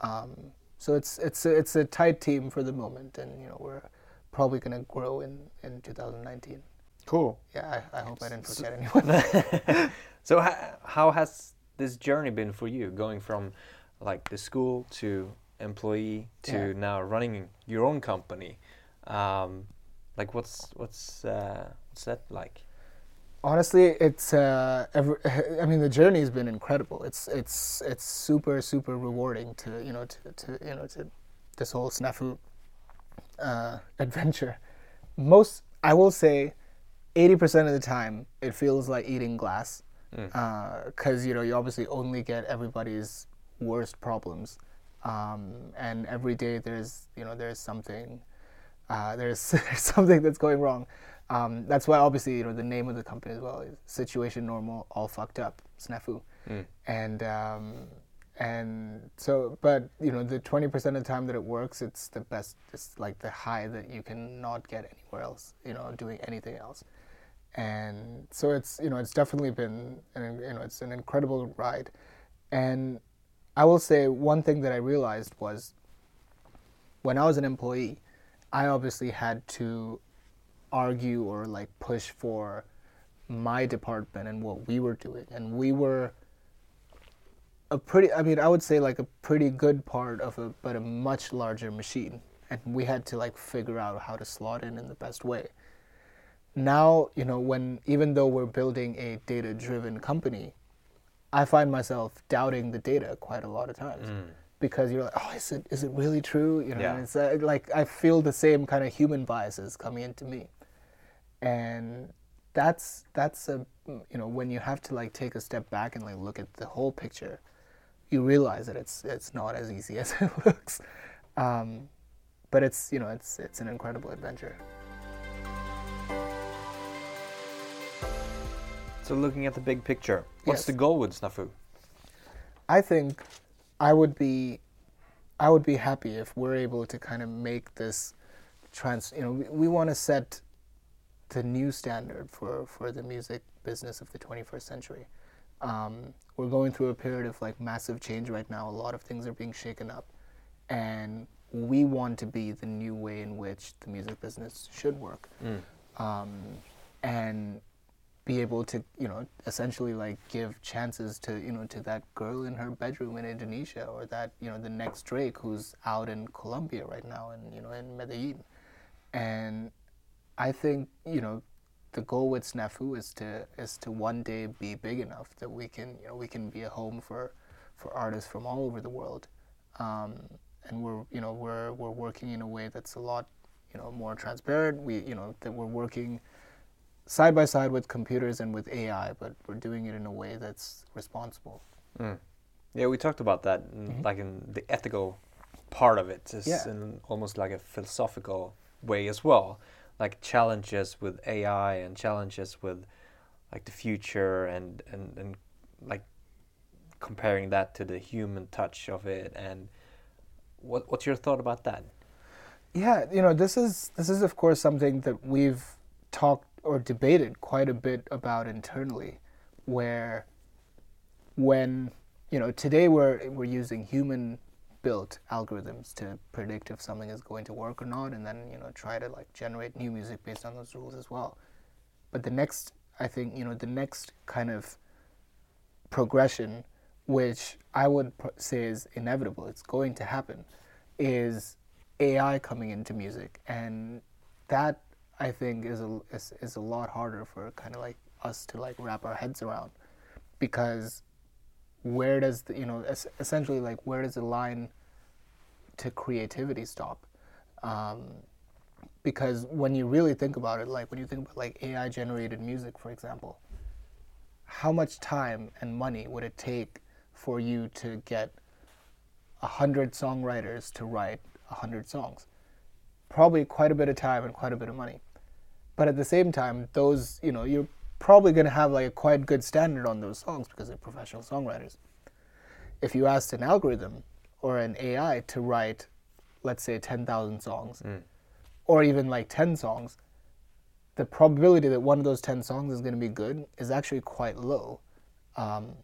Um, so it's it's a, it's a tight team for the moment, and you know we're probably going to grow in in 2019. cool Yeah, I, I hope I didn't forget anyone. [laughs] so ha- how has this journey been for you going from like the school to employee to Yeah. now running your own company um, like what's what's uh, what's that like Honestly, it's uh, every, [laughs] I mean the journey has been incredible. It's it's it's super super rewarding to you know to, to you know to this whole snafu uh, adventure. Most I will say, eighty percent of the time it feels like eating glass because you know you obviously only get everybody's worst problems, um, and every day there's you know there's something uh, [laughs] there's, [laughs] something that's going wrong. Um, that's why obviously you know the name of the company as well is Situation Normal All Fucked Up Snafu, and um, and so but you know the twenty percent of the time that it works, it's the best. It's like the high that you cannot get anywhere else. You know, doing anything else, and so it's you know it's definitely been an, you know it's an incredible ride, and I will say one thing that I realized was when I was an employee, I obviously had to argue or like push for my department and what we were doing. And we were a pretty, I mean, I would say like a pretty good part of a, but a much larger machine. And we had to like figure out how to slot in in the best way. Now, you know, when even though we're building a data driven company, I find myself doubting the data quite a lot of times because you're like, oh, is it is it really true? You know, Yeah. it's uh, like I feel the same kind of human biases coming into me, and that's that's a you know when you have to like take a step back and like look at the whole picture, you realize that it's it's not as easy [laughs] as it looks, um, but it's you know it's it's an incredible adventure. So looking at the big picture, what's Yes. the goal with Snafu? I think I would be I would be happy if we're able to kind of make this trans you know we, we want to set the new standard for for the music business of the 21st century. Um, we're going through a period of like massive change right now. A lot of things are being shaken up. And we want to be the new way in which the music business should work. Um, and be able to you know essentially like give chances to you know to that girl in her bedroom in Indonesia or that you know the next Drake who's out in Colombia right now and you know in Medellin. And I think you know the goal with Snafu is to is to one day be big enough that we can you know we can be a home for for artists from all over the world. Um, and we're you know we're we're working in a way that's a lot you know more transparent. We you know that we're working side by side with computers and with AI, but we're doing it in a way that's responsible. Yeah, we talked about that, in, like in the ethical part of it, is Mm-hmm. Yeah. in almost like a philosophical way as well, like challenges with AI and challenges with like the future and and and like comparing that to the human touch of it and what what's your thought about that? Yeah, you know, this is this is of course something that we've talked or debated quite a bit about internally, where when you know today we're we're using human built algorithms to predict if something is going to work or not and then you know try to like generate new music based on those rules as well. But the next i think you know the next kind of progression which i would say is inevitable it's going to happen is ai coming into music. And that i think is a is, is a lot harder for kind of like us to like wrap our heads around because where does the you know es- essentially like where does the line to creativity stop? Um, because when you really think about it like when you think about like ai generated music for example how much time and money would it take for you to get a hundred songwriters to write a hundred songs? Probably quite a bit of time and quite a bit of money but at the same time those you know you're probably going to have like a quite good standard on those songs because they're professional songwriters. If you asked an algorithm or an ai to write let's say 10,000 songs or even like 10 songs the probability that one of those 10 songs is going to be good is actually quite low. Um,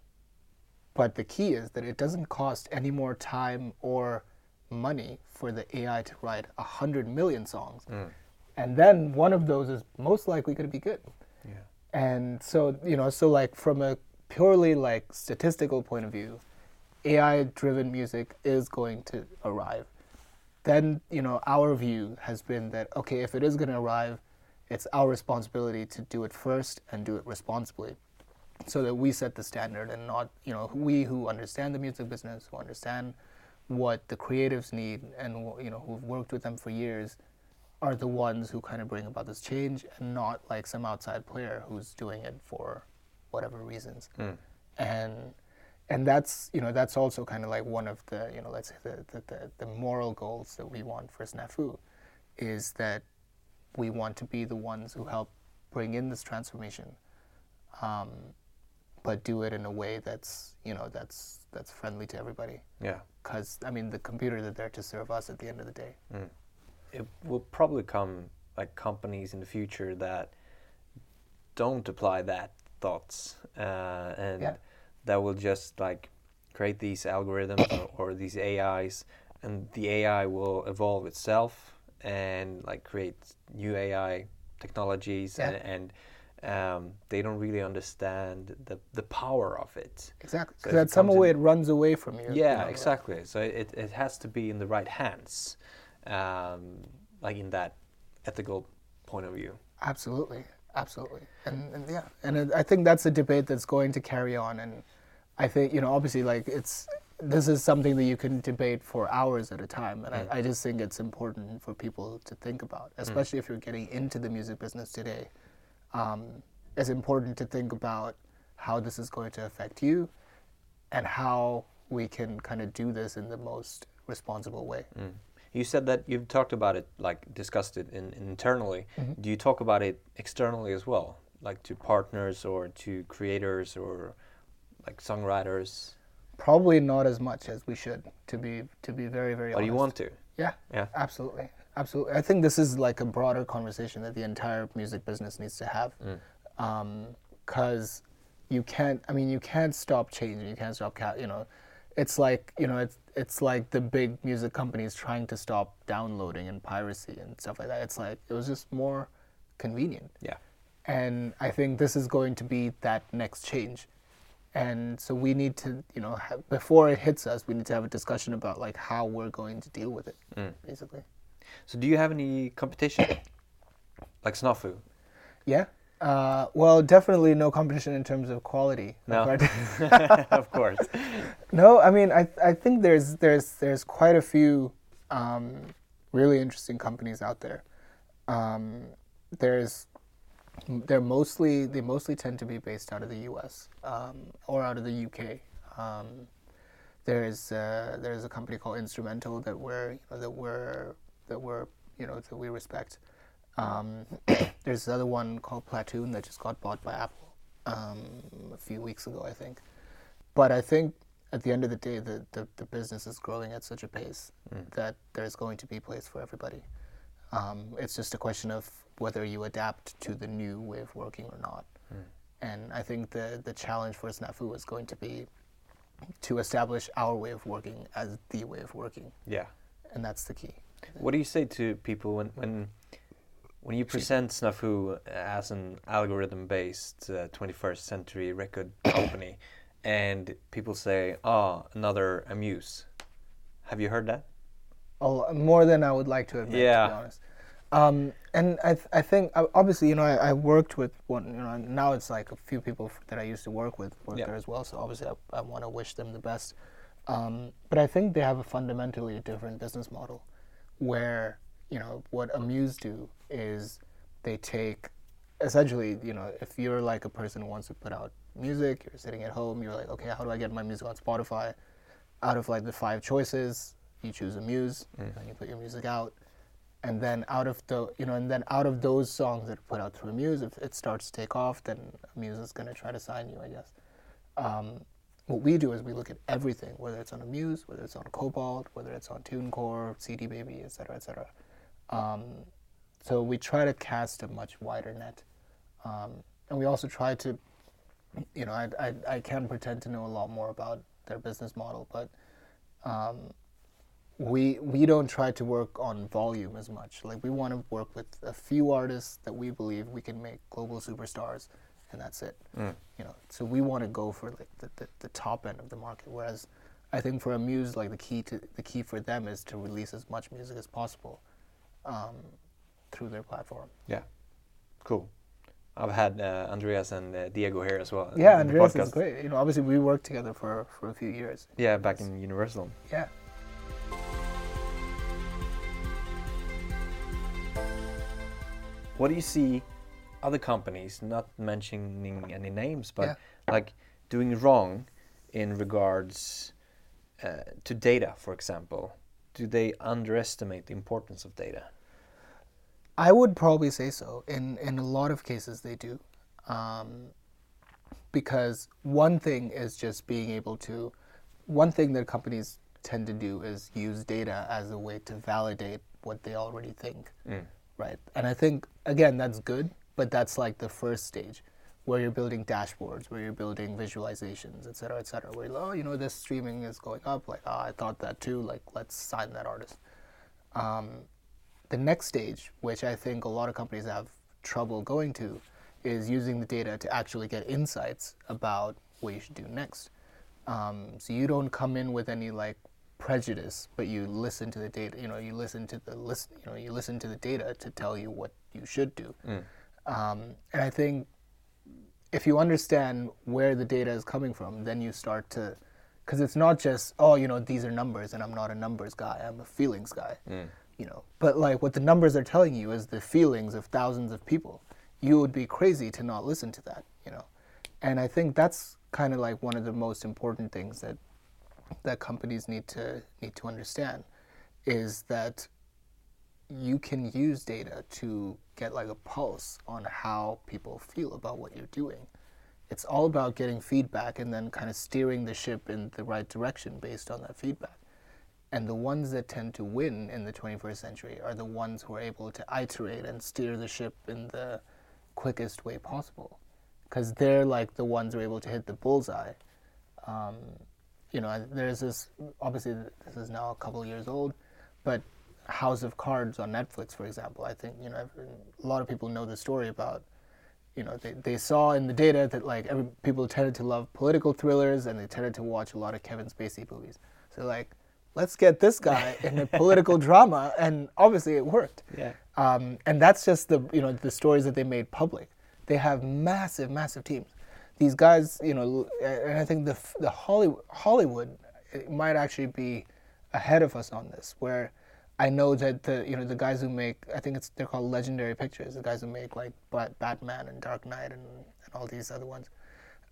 but the key is that it doesn't cost any more time or money for the AI to write a hundred million songs, and then one of those is most likely going to be good. Yeah. And so you know, so like from a purely like statistical point of view, AI-driven music is going to arrive. Then you know, our view has been that okay, if it is going to arrive, it's our responsibility to do it first and do it responsibly so that we set the standard and not you know we who understand the music business who understand what the creatives need and you know who've worked with them for years are the ones who kind of bring about this change and not like some outside player who's doing it for whatever reasons. And and that's you know that's also kind of like one of the you know let's say the, the, the, the moral goals that we want for snafu is that we want to be the ones who help bring in this transformation um, but do it in a way that's you know that's that's friendly to everybody. Yeah. because i mean the computers are there to serve us at the end of the day it will probably come like companies in the future that don't apply that thoughts uh, and Yeah. that will just like create these algorithms or, or these AIs and the AI will evolve itself and like create new AI technologies Yeah. and, and um, they don't really understand the, the power of it. exactly So because it at some way it runs away from you you Yeah, know, like- exactly. So it, it has to be in the right hands, um, like in that ethical point of view. Absolutely, absolutely, and, and yeah, and I think that's a debate that's going to carry on, and I think you know obviously like it's this is something that you can debate for hours at a time, and Mm. I, I just think it's important for people to think about, especially if you're getting into the music business today. Um, it's important to think about how this is going to affect you, and how we can kind of do this in the most responsible way. Mm. You said that you've talked about it, like discussed it in, internally. Mm-hmm. Do you talk about it externally as well, like to partners or to creators or like songwriters? Probably not as much as we should, to be to be very very Or honest. you want to? Yeah, Yeah. absolutely, absolutely. I think this is like a broader conversation that the entire music business needs to have, because you can't. I mean, you can't stop changing. You can't stop. Ca- you know, it's like you know, it's it's like the big music companies trying to stop downloading and piracy and stuff like that. It's like it was just more convenient. Yeah. And I think this is going to be that next change. And so we need to, you know, ha- before it hits us, we need to have a discussion about like how we're going to deal with it, mm. basically. So do you have any competition, like Snafu? Yeah. Uh, well, definitely no competition in terms of quality. No. [laughs] Of course. [laughs] no, I mean, I I think there's there's there's quite a few um, really interesting companies out there. Um, there's they're mostly they mostly tend to be based out of the U.S. Um, or out of the UK. Um, there's uh, there's a company called Instrumental that we're you know, that we're that we're you know that we respect. Um, [coughs] there's another one called Platoon that just got bought by Apple um, a few weeks ago, I think. But I think at the end of the day, the, the, the business is growing at such a pace that there's going to be place for everybody. Um, it's just a question of whether you adapt to the new way of working or not. And I think the, the challenge for Snafu is going to be to establish our way of working as the way of working. Yeah. And that's the key. What do you say to people when when when you present Snafu as an algorithm-based uh, 21st century record [coughs] company, and people say, "Ah, another Amuse"? Have you heard that? Oh, more than I would like to admit, to be honest. Um, and I, th- I think uh, obviously, you know, I, I worked with one. You know, now it's like a few people f- that I used to work with work Yeah. there as well. So obviously, I, I want to wish them the best. Um, but I think they have a fundamentally different business model, where you know what Amuse do is they take essentially, you know, if you're like a person who wants to put out music, you're sitting at home, you're like, okay, how do I get my music on Spotify? Out of like the five choices, you choose Amuse, and you put your music out, and then out of the, you know, and then out of those songs that are put out through Amuse, if it starts to take off, then muse is going to try to sign you, I guess. Um, what we do is we look at everything, whether it's on Amuse, whether it's on Kobalt, whether it's on TuneCore, CD Baby, et cetera, et cetera. Um, so we try to cast a much wider net, um, and we also try to, you know, I, I I can pretend to know a lot more about their business model, but um, we we don't try to work on volume as much. Like we want to work with a few artists that we believe we can make global superstars, and that's it. You know, so we want to go for like the, the, the top end of the market. Whereas, I think for Amuse, like the key to the key for them is to release as much music as possible um, through their platform. Yeah. Cool. I've had uh, Andreas and uh, Diego here as well. Yeah, Andreas is great. You know, obviously we worked together for for a few years. Yeah, back in Universal. Yeah. What do you see other companies, not mentioning any names, but Yeah. like doing wrong in regards uh, to data, for example? Do they underestimate the importance of data? I would probably say so. In in a lot of cases, they do, um, because one thing is just being able to. One thing that companies tend to do is use data as a way to validate what they already think, right? And I think again that's good, but that's like the first stage, where you're building dashboards, where you're building visualizations, et cetera, et cetera. Where you're, oh, you know, this streaming is going up. Like, oh, I thought that too. Like, let's sign that artist. Um, the next stage, which I think a lot of companies have trouble going to, is using the data to actually get insights about what you should do next. Um, so you don't come in with any like prejudice, but you listen to the data. You know, you listen to the list. You know, you listen to the data to tell you what you should do. Um, and I think if you understand where the data is coming from, then you start to because it's not just oh you know these are numbers and I'm not a numbers guy I'm a feelings guy you know but like what the numbers are telling you is the feelings of thousands of people you would be crazy to not listen to that you know and I think that's kind of like one of the most important things that that companies need to need to understand is that you can use data to get like a pulse on how people feel about what you're doing. It's all about getting feedback and then kind of steering the ship in the right direction based on that feedback. And the ones that tend to win in the 21st century are the ones who are able to iterate and steer the ship in the quickest way possible. Because they're like the ones who are able to hit the bullseye. Um, you know, there's this, obviously, this is now a couple years old, but House of Cards on Netflix, for example, I think, you know, a lot of people know the story about you know, they, they saw in the data that like every, people tended to love political thrillers and they tended to watch a lot of Kevin Spacey movies. So like, let's get this guy [laughs] in a political drama, and obviously it worked. Yeah. Um, and that's just the you know the stories that they made public. They have massive, massive teams. These guys, you know, and I think the the Hollywood Hollywood might actually be ahead of us on this, where I know that the you know the guys who make I think it's they're called Legendary Pictures, the guys who make like Batman and Dark Knight and, and all these other ones.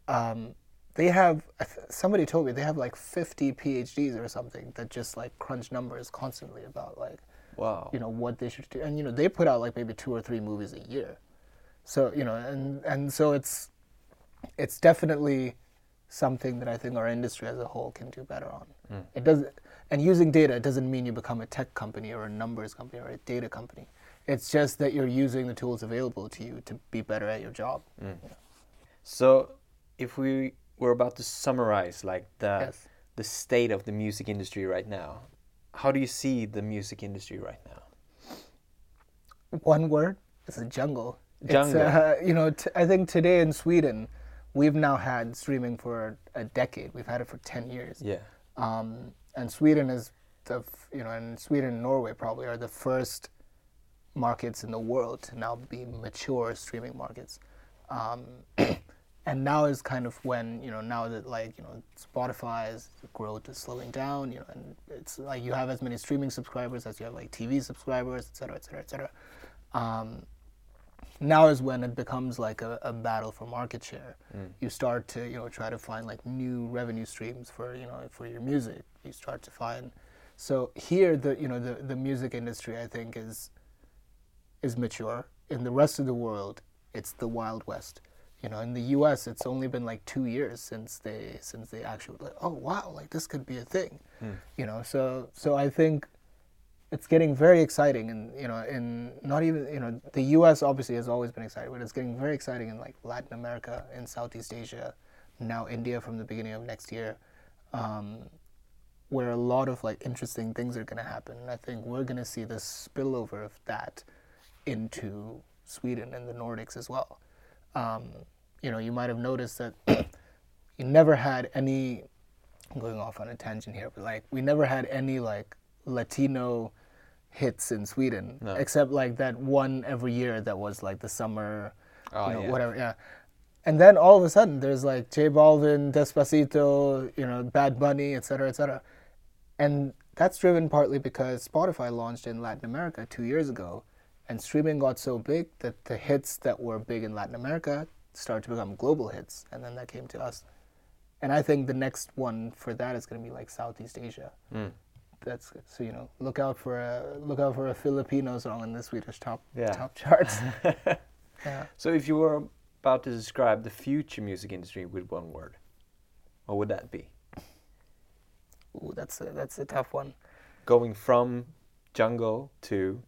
Um, they have somebody told me they have like 50 PhDs or something that just like crunch numbers constantly about like wow you know what they should do and you know they put out like maybe two or three movies a year so you know and and so it's it's definitely something that I think our industry as a whole can do better on. Mm. It does, and using data doesn't mean you become a tech company or a numbers company or a data company. It's just that you're using the tools available to you to be better at your job. Mm. So, if we were about to summarize like the yes. the state of the music industry right now, how do you see the music industry right now? One word: it's a jungle. Jungle. It's, uh, [laughs] you know, I think today in Sweden we've now had streaming for a decade. We've had it for ten years. Yeah. Um, and Sweden is the you know, and Sweden and Norway probably are the first markets in the world to now be mature streaming markets. Um, [clears throat] and now is kind of when you know now that like you know Spotify's growth is slowing down, you know, and it's like you have as many streaming subscribers as you have like TV subscribers, et cetera, et cetera, et cetera. Um, now is when it becomes like a, a battle for market share. Mm. You start to you know try to find like new revenue streams for you know for your music. You start to find so here the you know the the music industry I think is is mature. In the rest of the world, it's the wild west. You know, in the U.S., it's only been like two years since they since they actually like, oh wow, like this could be a thing. Mm. You know, so so I think it's getting very exciting and you know in not even you know the US obviously has always been exciting but it's getting very exciting in like Latin America in Southeast Asia now India from the beginning of next year um, where a lot of like interesting things are going to happen and I think we're going to see the spillover of that into Sweden and the Nordics as well um, you know you might have noticed that [clears throat] you never had any I'm going off on a tangent here but like we never had any like Latino hits in Sweden, no. except like that one every year that was like the summer, oh, you know, yeah. whatever. Yeah. And then all of a sudden, there's like J Balvin, Despacito, you know, Bad Bunny, etc., etc. And that's driven partly because Spotify launched in Latin America two years ago, and streaming got so big that the hits that were big in Latin America started to become global hits, and then that came to us. And I think the next one for that is going to be like Southeast Asia. Mm that's. So you know, look out for a look out for a Filipino song in the Swedish top yeah. top charts. [laughs] yeah. So if you were about to describe the future music industry with one word, what would that be? Ooh, that's a, that's a tough one. Going from jungle to.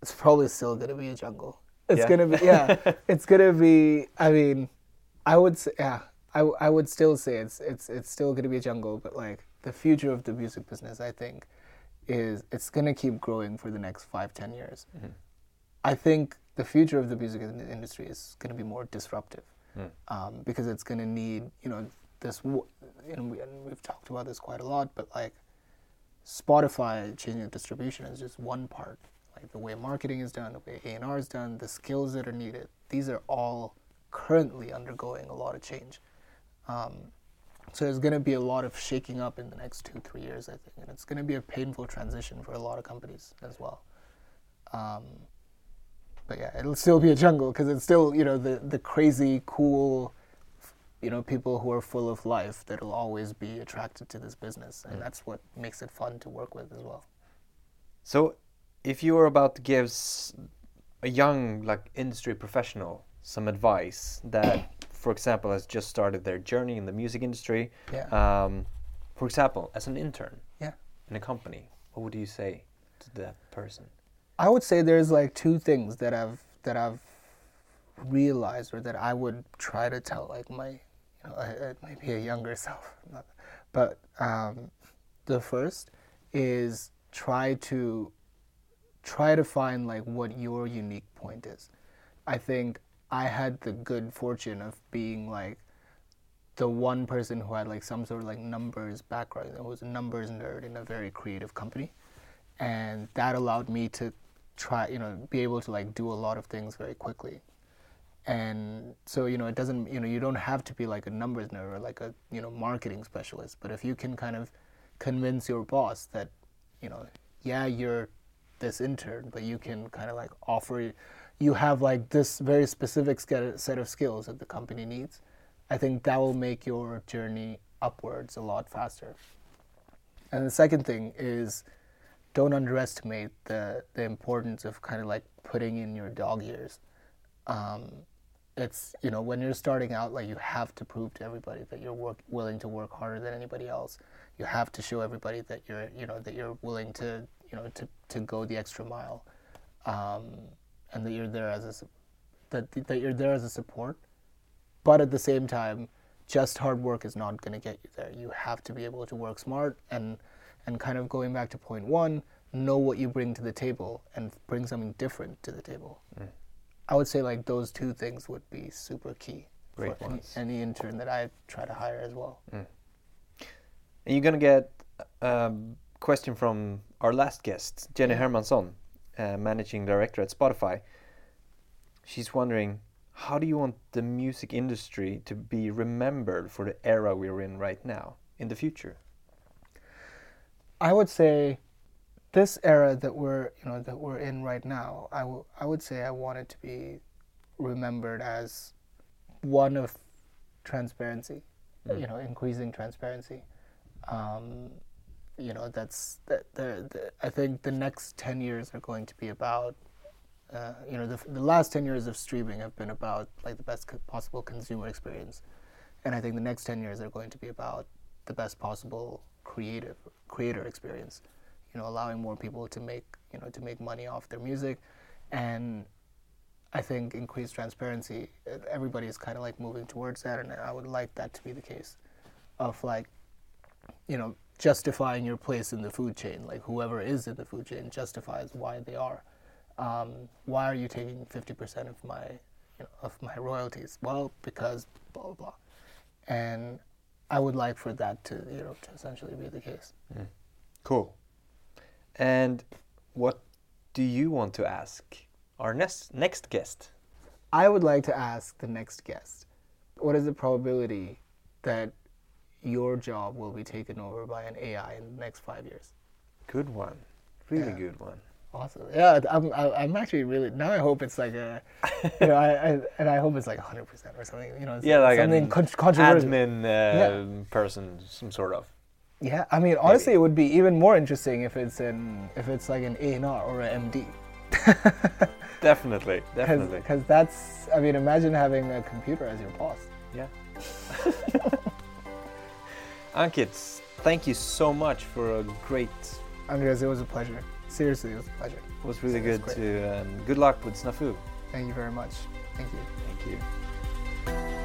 It's probably still gonna be a jungle. It's yeah. gonna be yeah. [laughs] it's gonna be. I mean, I would say yeah. I, I would still say it's it's it's still gonna be a jungle, but like the future of the music business, I think, is it's going to keep growing for the next five, ten years. Mm-hmm. I think the future of the music industry is going to be more disruptive mm. um, because it's going to need, you know, this, you know, we, and we've talked about this quite a lot, but like Spotify changing distribution is just one part. Like the way marketing is done, the way A&R is done, the skills that are needed, these are all currently undergoing a lot of change. Um, So there's going to be a lot of shaking up in the next two, three years, I think, and it's going to be a painful transition for a lot of companies as well. Um, but yeah, it'll still be a jungle because it's still, you know, the the crazy, cool, you know, people who are full of life that'll always be attracted to this business, and Mm. that's what makes it fun to work with as well. So, if you were about to give a young like industry professional some advice that, for example, has just started their journey in the music industry, Yeah. um, for example, as an intern Yeah. in a company, what would you say to that person? I would say there's like two things that I've that I've realized or that I would try to tell like my you know maybe a younger [laughs] self, but um, the first is try to try to find like what your unique point is. I think I had the good fortune of being like the one person who had like some sort of like numbers background. I was a numbers nerd in a very creative company, and that allowed me to try, you know, be able to like do a lot of things very quickly. And so you know, it doesn't, you know, you don't have to be like a numbers nerd or like a you know marketing specialist, but if you can kind of convince your boss that, you know, yeah, you're this intern, but you can kind of like offer, you have like this very specific set of skills that the company needs. I think that will make your journey upwards a lot faster. And the second thing is don't underestimate the, the importance of kind of like putting in your dog years. Um, it's, you know, when you're starting out, like you have to prove to everybody that you're work, willing to work harder than anybody else. You have to show everybody that you're, you know, that you're willing to, you know, to, to go the extra mile. Um, and that you're there as a, that, that you're there as a support but at the same time just hard work is not going to get you there. You have to be able to work smart and and kind of going back to point one know what you bring to the table and bring something different to the table. Mm. I would say like those two things would be super key Great for any, any intern that i try to hire as well. Mm. And you're gonna get a question from our last guest, Jenny Hermansson, uh, managing director at Spotify. She's wondering, how do you want the music industry to be remembered for the era we're in right now in the future? I would say this era that we're you know that we're in right now, I w- I would say I want it to be remembered as one of transparency, Mm. you know, increasing transparency. Um, you know, that's that. The, the, I think the next ten years are going to be about. Uh, you know, the, the last ten years of streaming have been about like the best possible consumer experience, and I think the next ten years are going to be about the best possible creative creator experience. You know, allowing more people to make you know to make money off their music, and I think increased transparency. Everybody is kind of like moving towards that, and I would like that to be the case, of like, you know, justifying your place in the food chain. Like whoever is in the food chain justifies why they are. Um, why are you taking fifty percent of my, you know, of my royalties? Well, because blah blah blah, and I would like for that to you know to essentially be the case. Cool. And what do you want to ask our next next guest? I would like to ask the next guest, what is the probability that your job will be taken over by an AI in the next five years? Good one. Really Yeah. good one. Awesome. Yeah, I'm, I'm actually really now. I hope it's like a, you know, I, I and I hope it's like 100 percent or something. You know, Yeah, like something an con- controversial. Admin uh, Yeah. person, some sort of. Yeah, I mean, honestly, it would be even more interesting if it's an if it's like an A and R or an MD. [laughs] Definitely, definitely. Because that's, I mean, imagine having a computer as your boss. Yeah. [laughs] Ankit, thank you so much for a great. Andreas, it was a pleasure. Seriously, it was a pleasure. It was really It was good to. Um, good luck with Snafu. Thank you very much. Thank you. Thank you.